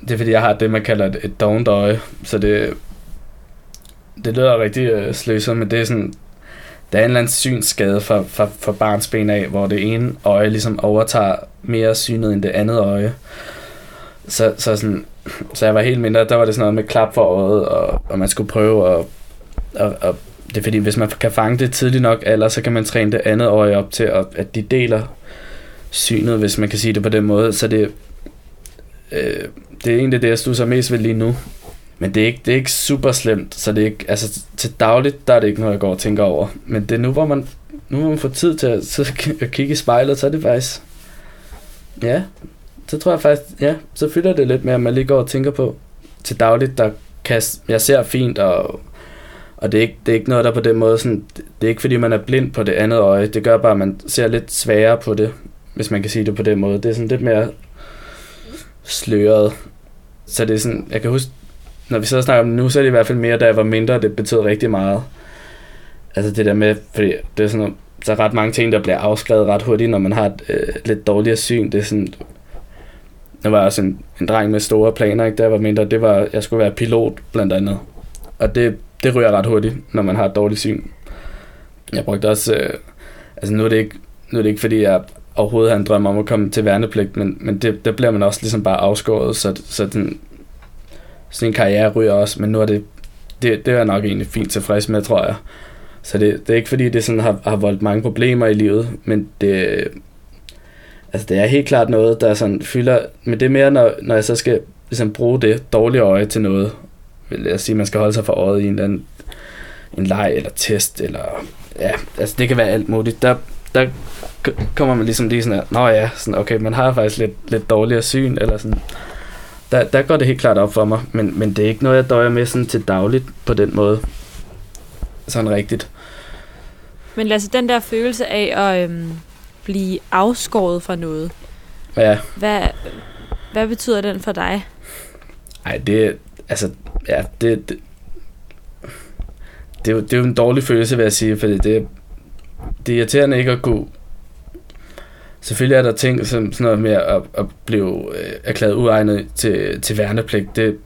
det er fordi, jeg har det, man kalder et, et dovent øje. Så det... Det lyder rigtig øh, sløset, men det er sådan... Der er en eller anden synsskade fra, fra, fra barns ben af, hvor det ene øje ligesom overtager mere synet end det andet øje. Så, så, sådan, så jeg var helt mindre, der var det sådan noget med klap for øjet, og, og man skulle prøve at... Og, og det er fordi, hvis man kan fange det tidligt nok eller så kan man træne det andet øje op til, at, at de deler synet, hvis man kan sige det på den måde. Så det, øh, det er egentlig det, jeg stusser mest ved lige nu. Men det er, ikke, det er ikke super slemt, så det er ikke, altså til dagligt, der er det ikke noget, jeg går og tænker over. Men det er nu, hvor man, nu hvor man får tid til at, så at kigge i spejlet, så er det faktisk, ja, så tror jeg faktisk, ja, så fylder det lidt mere, at man lige går og tænker på. Til dagligt, der kan, jeg ser fint, og, og det, er ikke, det er ikke noget, der på den måde, sådan, det, er ikke fordi, man er blind på det andet øje. Det gør bare, at man ser lidt sværere på det, hvis man kan sige det på den måde. Det er sådan lidt mere sløret. Så det er sådan, jeg kan huske, når vi sidder og snakker om det nu, så er det i hvert fald mere, da jeg var mindre, det betød rigtig meget. Altså det der med, fordi det er sådan så der er ret mange ting, der bliver afskrevet ret hurtigt, når man har et øh, lidt dårligere syn. Det er sådan, der var også en, en dreng med store planer, ikke? da jeg var mindre, det var, jeg skulle være pilot, blandt andet. Og det, det ryger ret hurtigt, når man har et dårligt syn. Jeg brugte også, øh, altså nu er det ikke, nu er det ikke fordi, jeg overhovedet har en drøm om at komme til værnepligt, men, men det, der bliver man også ligesom bare afskåret, så, så den, sådan en karriere ryger også, men nu er det, det, det er jeg nok egentlig fint tilfreds med, tror jeg. Så det, det er ikke fordi, det sådan har, har voldt mange problemer i livet, men det, altså det er helt klart noget, der sådan fylder, men det er mere, når, når jeg så skal ligesom bruge det dårlige øje til noget, vil jeg sige, man skal holde sig for øjet i en eller anden en leg eller test, eller ja, altså det kan være alt muligt. Der, der kommer man ligesom lige sådan her, nå ja, sådan, okay, man har faktisk lidt, lidt dårligere syn, eller sådan, der, der går det helt klart op for mig, men, men det er ikke noget, jeg døjer med sådan til dagligt på den måde. Sådan rigtigt. Men Lasse, den der følelse af at øhm, blive afskåret fra noget, Ja, hvad, hvad betyder den for dig? ej, det, altså, ja, det, det, det, er jo, det er jo en dårlig følelse, vil jeg sige, fordi det, det er irriterende ikke at gå... Selvfølgelig er der ting som sådan noget med at, at blive øh, erklæret uegnet til, til værnepligt. Det,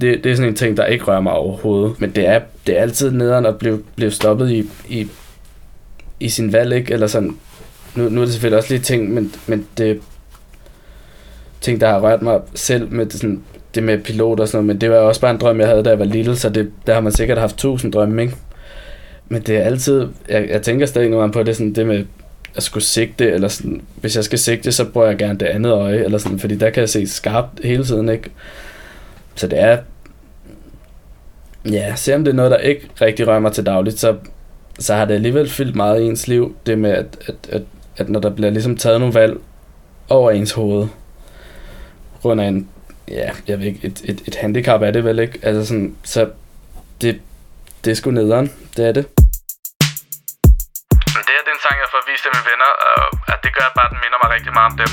det, det er sådan en ting, der ikke rører mig overhovedet. Men det er, det er altid nederen at blive, blive stoppet i, i, i sin valg, ikke? Eller sådan, nu, nu er det selvfølgelig også lige ting, men, men det ting, der har rørt mig selv med det, sådan, det med pilot og sådan noget, men det var også bare en drøm, jeg havde, da jeg var lille, så det, der har man sikkert haft tusind drømme, ikke? Men det er altid, jeg, jeg tænker stadig nogle gange på det, sådan det med at skulle sigte, eller sådan, hvis jeg skal sigte, så bruger jeg gerne det andet øje, eller sådan, fordi der kan jeg se skarpt hele tiden, ikke? Så det er, ja, selvom det er noget, der ikke rigtig rører mig til dagligt, så, så har det alligevel fyldt meget i ens liv, det med, at, at, at, at når der bliver ligesom taget nogle valg over ens hoved, grund af en, ja, jeg ved ikke, et, et, et handicap er det vel ikke, altså sådan, så det, det er sgu nederen, det er det. Det er den sang, jeg får vist af mine venner, og at det gør bare, at den minder mig rigtig meget om dem.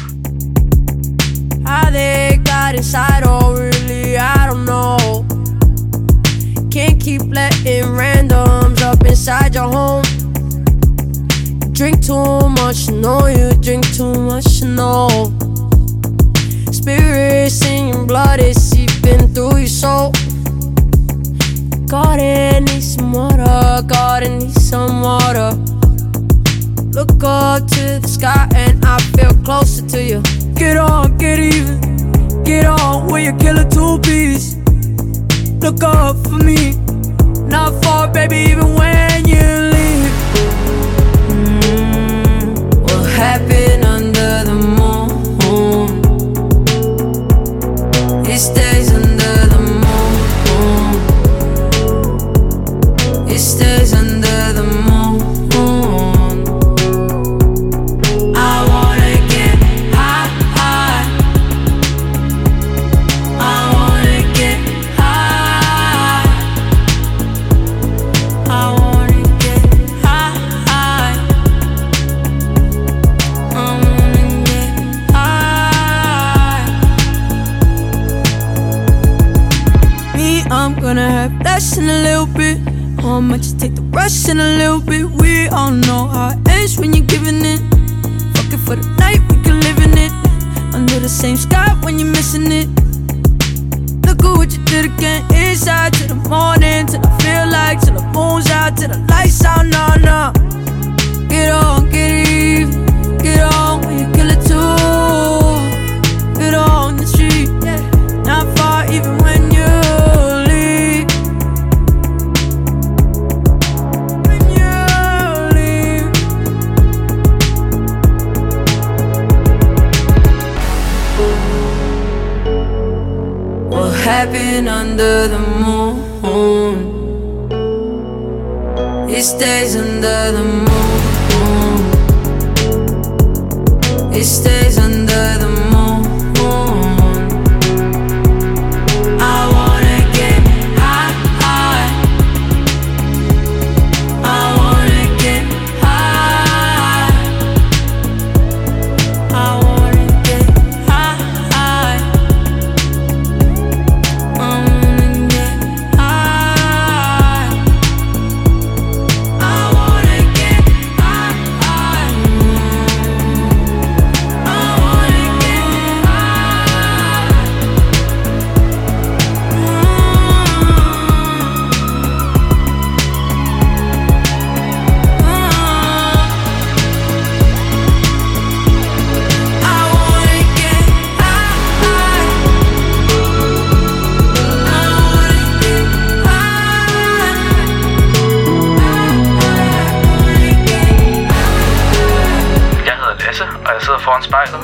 How they got inside, oh really, I don't know. Can't keep letting randoms up inside your home. Drink too much, you know you drink too much, you know. Spirits in your blood is seeping through your soul. Water, garden needs some water. Look up to the sky and I feel closer to you. Get on, get even, get on with your killer two piece. Look up for me, not far, baby, even when you leave. Mm, what happened much you take the rush in a little bit? We all know how it ends when you're giving it. Fuck it for the night, we can live in it. Under the same sky when you're missing it. Look at what you did again. Inside till the morning, till I feel like, till the moon's out, till the lights out. No, no. Get on, get even, get on Happened under the moon? It stays under the moon. It stays under foran spejlet.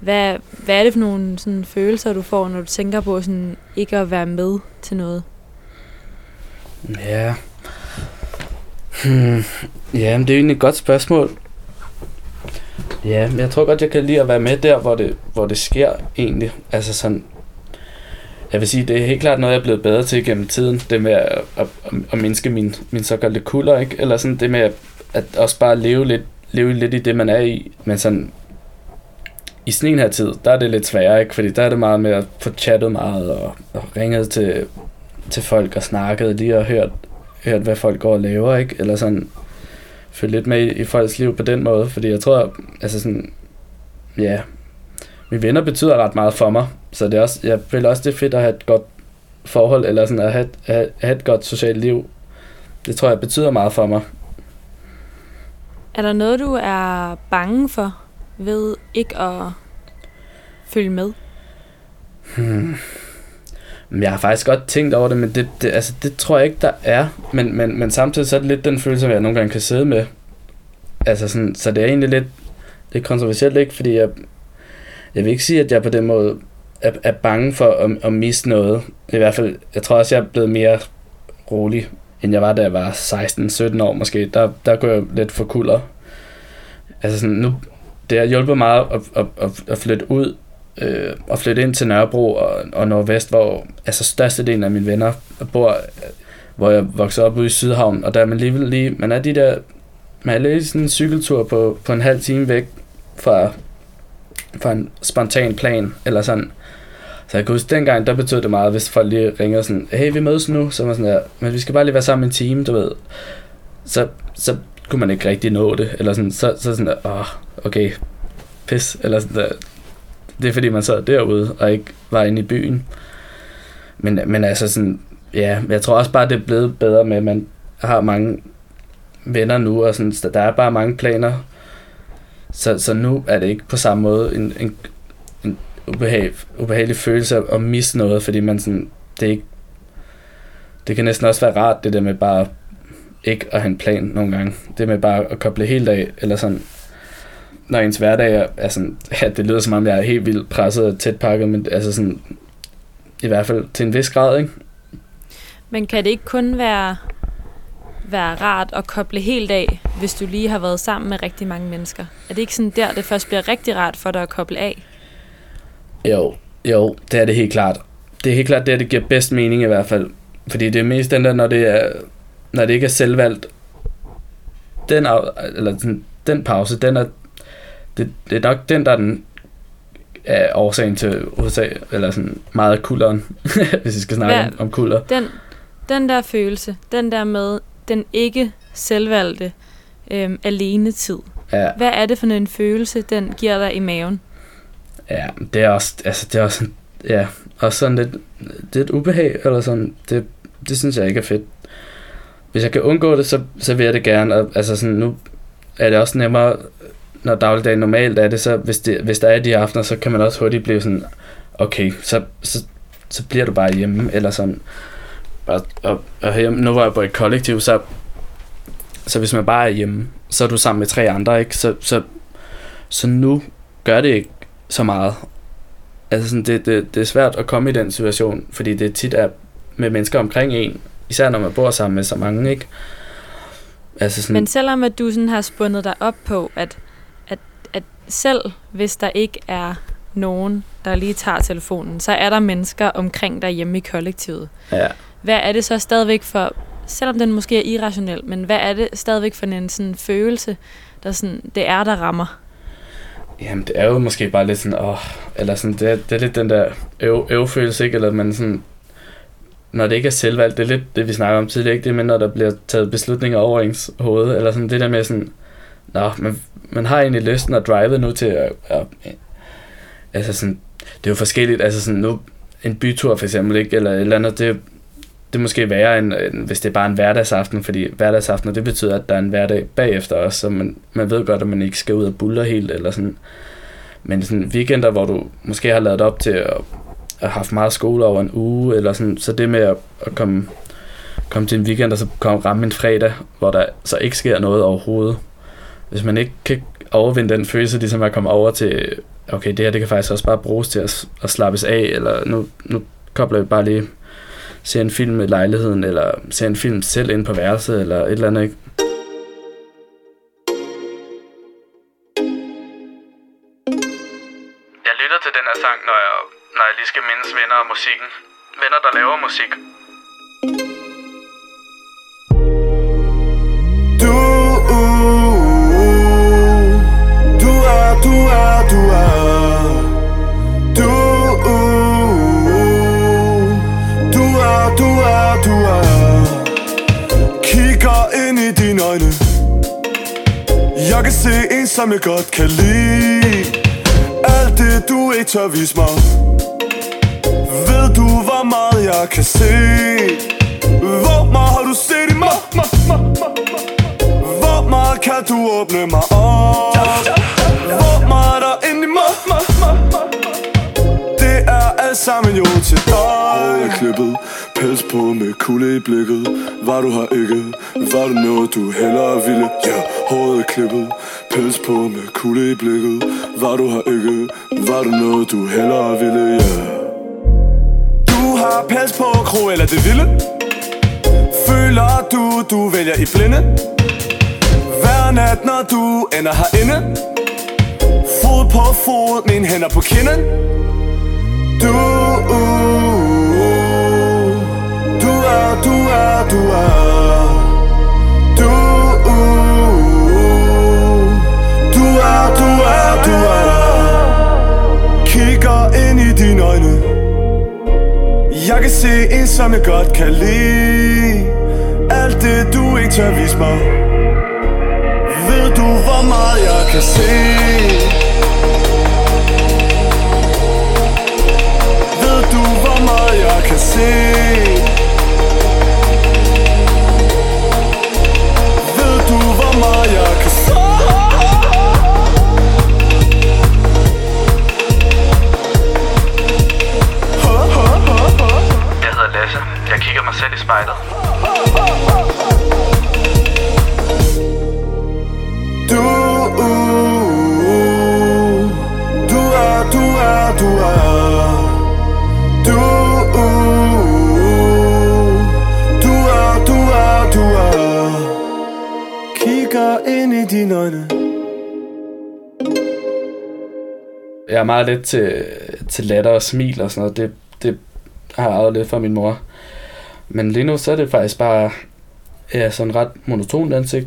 Hvad, hvad er det for nogle sådan, følelser, du får, når du tænker på sådan, ikke at være med til noget? Ja. Hmm. Ja, men det er egentlig et godt spørgsmål. Ja, men jeg tror godt, jeg kan lide at være med der, hvor det, hvor det sker egentlig. Altså sådan, jeg vil sige, det er helt klart noget, jeg er blevet bedre til gennem tiden. Det med at, at, at, at mindske min, min såkaldte kulder, ikke? Eller sådan det med at, at også bare leve lidt, leve lidt i det, man er i. Men sådan, i sådan en her tid, der er det lidt sværere, ikke? Fordi der er det meget med at få chattet meget og, og ringet til, til folk og snakket lige og hørt, hørt, hvad folk går og laver, ikke? Eller sådan følge lidt med i, i folks liv på den måde, fordi jeg tror, altså sådan, ja, mine venner betyder ret meget for mig, så det er også, jeg føler også, det er fedt at have et godt forhold, eller sådan at have, have, have et godt socialt liv. Det tror jeg betyder meget for mig. Er der noget, du er bange for ved ikke at følge med? Hmm. Jeg har faktisk godt tænkt over det, men det, det, altså, det tror jeg ikke, der er. Men, men, men samtidig så er det lidt den følelse, jeg nogle gange kan sidde med. Altså sådan, så det er egentlig lidt, lidt kontroversielt, ikke? Fordi jeg, jeg vil ikke sige, at jeg på den måde er, er bange for at, at miste noget. I hvert fald, jeg tror også, jeg er blevet mere rolig, end jeg var, da jeg var 16-17 år måske. Der, der går jeg lidt for kulder. Altså sådan, nu, det har hjulpet meget at, at, at, at flytte ud øh, og flytte ind til Nørrebro og, og Nordvest, hvor altså størstedelen af mine venner bor, hvor jeg voksede op ude i Sydhavn, og der er man alligevel lige, man er de der, man er lige sådan en cykeltur på, på en halv time væk fra, for en spontan plan, eller sådan. Så jeg kan huske, dengang, der betød det meget, hvis folk lige ringer sådan, hey, vi mødes nu, så var sådan der, men vi skal bare lige være sammen en time, du ved. Så, så kunne man ikke rigtig nå det, eller sådan, så, så sådan der, åh, oh, okay, pis, eller sådan der, det er fordi, man sad derude, og ikke var inde i byen. Men, men altså sådan, ja, jeg tror også bare, det er blevet bedre med, at man har mange venner nu, og sådan, der er bare mange planer. Så, så nu er det ikke på samme måde en, en, en ubehag, ubehagelig følelse at misse noget, fordi man sådan, det er ikke, det kan næsten også være rart, det der med bare ikke at have en plan nogle gange. Det med bare at koble helt af, eller sådan, når ens hverdag er, er sådan, <laughs> ja, det lyder som om, jeg er helt vildt presset og tæt pakket, men altså sådan, i hvert fald til en vis grad, ikke? Men kan det ikke kun være, være rart at koble helt af, hvis du lige har været sammen med rigtig mange mennesker? Er det ikke sådan der, det først bliver rigtig rart for dig at koble af? Jo, jo, det er det helt klart. Det er helt klart det, det giver bedst mening i hvert fald. Fordi det er mest den der, når det, er, når det ikke er selvvalgt, den, eller den, den pause, den er, det, det er nok den, der er den er årsagen til USA, eller sådan meget af kulderen, <laughs> hvis vi skal snakke om, om kulder. Den, den der følelse, den der med den ikke selvvalgte øhm, alene tid. Ja, Hvad er det for en følelse, den giver dig i maven? ja, det er også, altså det er også, sådan- ja, også sådan lidt, det et ubehag, eller sådan, det, det synes jeg ikke er fedt. Hvis jeg kan undgå det, så, så vil jeg det gerne, og, altså sådan, nu er det også nemmere, når dagligdagen normalt er det, så hvis, det, hvis der er de aftener, så kan man også hurtigt blive sådan, okay, så, så, så bliver du bare hjemme, eller sådan. Og, og, og hjemme, nu var jeg på et kollektiv, så, så hvis man bare er hjemme, så er du sammen med tre andre, ikke? Så, så, så nu gør det ikke så meget. Altså sådan, det, det, det er svært at komme i den situation, fordi det tit er med mennesker omkring en, især når man bor sammen med så mange, ikke? Altså sådan, Men selvom at du sådan har spundet dig op på, at, at, at selv hvis der ikke er nogen, der lige tager telefonen, så er der mennesker omkring dig hjemme i kollektivet. ja, hvad er det så stadigvæk for, selvom den måske er irrationel, men hvad er det stadigvæk for en sådan følelse, der sådan, det er, der rammer? Jamen, det er jo måske bare lidt sådan, åh, eller sådan, det er, det er lidt den der øv, øvfølelse, ikke? Eller man sådan, når det ikke er selvvalgt, det er lidt det, vi snakker om tidligere, ikke? Det med, når der bliver taget beslutninger over ens hoved, eller sådan det der med sådan, nå, man, man har egentlig lysten at drive nu til at, at, altså sådan, det er jo forskelligt, altså sådan nu, en bytur for eksempel, ikke? Eller et eller andet, det, det er måske værre, end, end hvis det er bare en hverdagsaften, fordi hverdagsaften, det betyder, at der er en hverdag bagefter også, så man, man ved godt, at man ikke skal ud og buller helt, eller sådan. Men sådan weekender, hvor du måske har lavet op til at, at have haft meget skole over en uge, eller sådan, så det med at, at komme, komme til en weekend, og så komme ramme en fredag, hvor der så ikke sker noget overhovedet. Hvis man ikke kan overvinde den følelse, ligesom at komme over til, okay, det her, det kan faktisk også bare bruges til at, at slappes af, eller nu, nu kobler vi bare lige se en film i lejligheden, eller se en film selv ind på værelset, eller et eller andet, ikke? Jeg lytter til den her sang, når jeg, når jeg lige skal mindes venner og musikken. Venner, der laver musik. Ind i dine øjne Jeg kan se en, som jeg godt kan lide Alt det, du ikke tør vise mig Ved du, hvor meget jeg kan se Hvor meget har du set i mig? Hvor meget kan du åbne mig op? Hvor meget er der inde i mig? Det er alt sammen jo til dig Håret er klippet, pels på med kulde i blikket. Var du her ikke, var det noget du hellere ville? Ja, yeah. håret er klippet, pels på med kulde i blikket. Var du her ikke, var det noget du hellere ville? Ja. Yeah. Du har pels på, kro eller det vilde? Føler du, du vælger i blinde? Hver nat, når du ender herinde? Fod på fod, mine hænder på kinden? Du, uh, er, du er, du er. Du, uh, du er, du er, du er. Kigger ind i dine øjne. Jeg kan se en, som jeg godt kan lide. Alt det, du ikke tør vise mig. Ved du, hvor meget jeg kan se? Ved du, hvor meget jeg kan se? Jeg er meget lidt til, til latter og smil og sådan noget. Det, det har jeg arvet lidt fra min mor. Men lige nu, så er det faktisk bare ja, sådan ret monotont ansigt.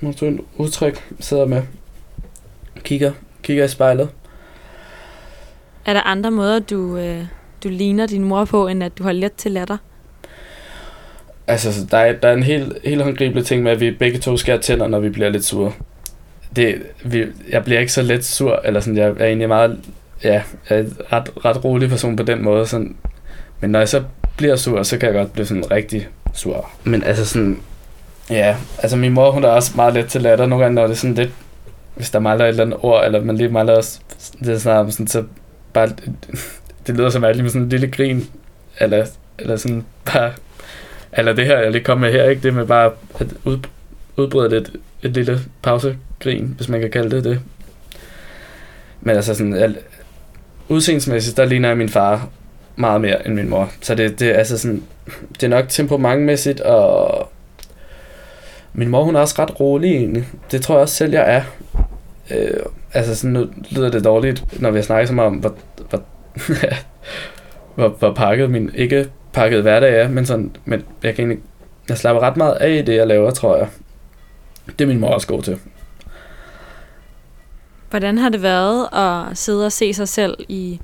Monotont udtryk. Sidder med. Kigger, kigger i spejlet. Er der andre måder, du, øh, du ligner din mor på, end at du har let til latter? Altså, så der er, der er en helt, helt håndgribelig ting med, at vi begge to skærer tænder, når vi bliver lidt sure. Det, vi, jeg bliver ikke så let sur, eller sådan, jeg er egentlig meget, ja, jeg er ret, ret rolig person på den måde, sådan. Men når jeg så bliver sur, så kan jeg godt blive sådan rigtig sur. Men altså sådan, ja, altså min mor, hun er også meget let til latter. Nogle gange, når det er sådan lidt, hvis der mangler et eller andet ord, eller man lige mangler også, det er sådan, sådan så bare, <laughs> det lyder som alt med sådan en lille grin, eller, eller sådan bare, eller det her, jeg lige kom med her, ikke? Det med bare at ud, udbryde lidt et lille pause grin, hvis man kan kalde det det. Men altså sådan, jeg, udseendsmæssigt, der ligner jeg min far meget mere end min mor. Så det, det, er altså sådan, det er nok temperamentmæssigt, og min mor, hun er også ret rolig egentlig. Det tror jeg også selv, jeg er. Øh, altså sådan, nu lyder det dårligt, når vi snakker så meget om, hvor, hvor, <laughs> hvor, hvor pakket min ikke pakket hverdag er, men, sådan, men jeg kan egentlig, jeg slapper ret meget af i det, jeg laver, tror jeg. Det er min mor også god til. Hvordan har det været at sidde og se sig selv i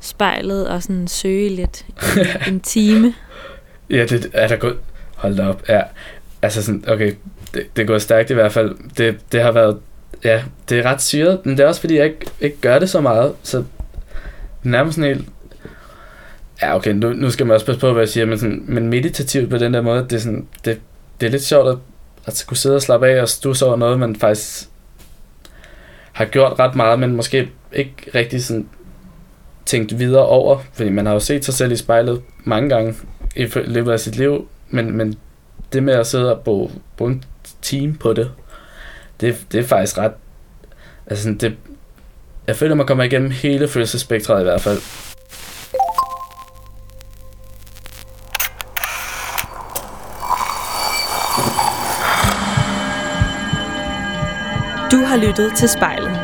spejlet og sådan søge lidt i <laughs> en time? Ja, det er der gået... Hold da op, ja. Altså sådan, okay, det, det er gået stærkt i hvert fald. Det, det har været... Ja, det er ret syret, men det er også fordi, jeg ikke, ikke gør det så meget, så nærmest sådan helt... Ja, okay, nu, nu skal man også passe på, hvad jeg siger, men, sådan, men meditativt på den der måde, det er, sådan, det, det er lidt sjovt at, at kunne sidde og slappe af og stusse over noget, man faktisk har gjort ret meget, men måske ikke rigtig sådan tænkt videre over, fordi man har jo set sig selv i spejlet mange gange i løbet af sit liv, men, men det med at sidde og bruge, bruge en time på det, det, det er faktisk ret, altså sådan, det, jeg føler, man kommer igennem hele følelsespektret i hvert fald. Har lyttet til Spejlet.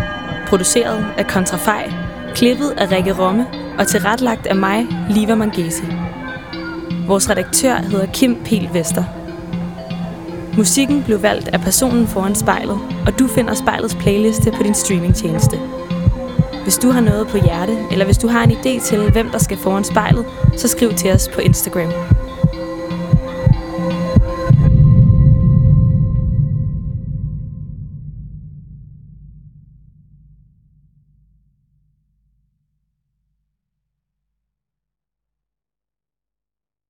Produceret af Kontrafej. Klippet af Rikke Romme og tilretlagt af mig, Liva Mangesi. Vores redaktør hedder Kim Pil Vester. Musikken blev valgt af personen foran spejlet, og du finder spejlets playliste på din streamingtjeneste. Hvis du har noget på hjerte, eller hvis du har en idé til, hvem der skal foran spejlet, så skriv til os på Instagram.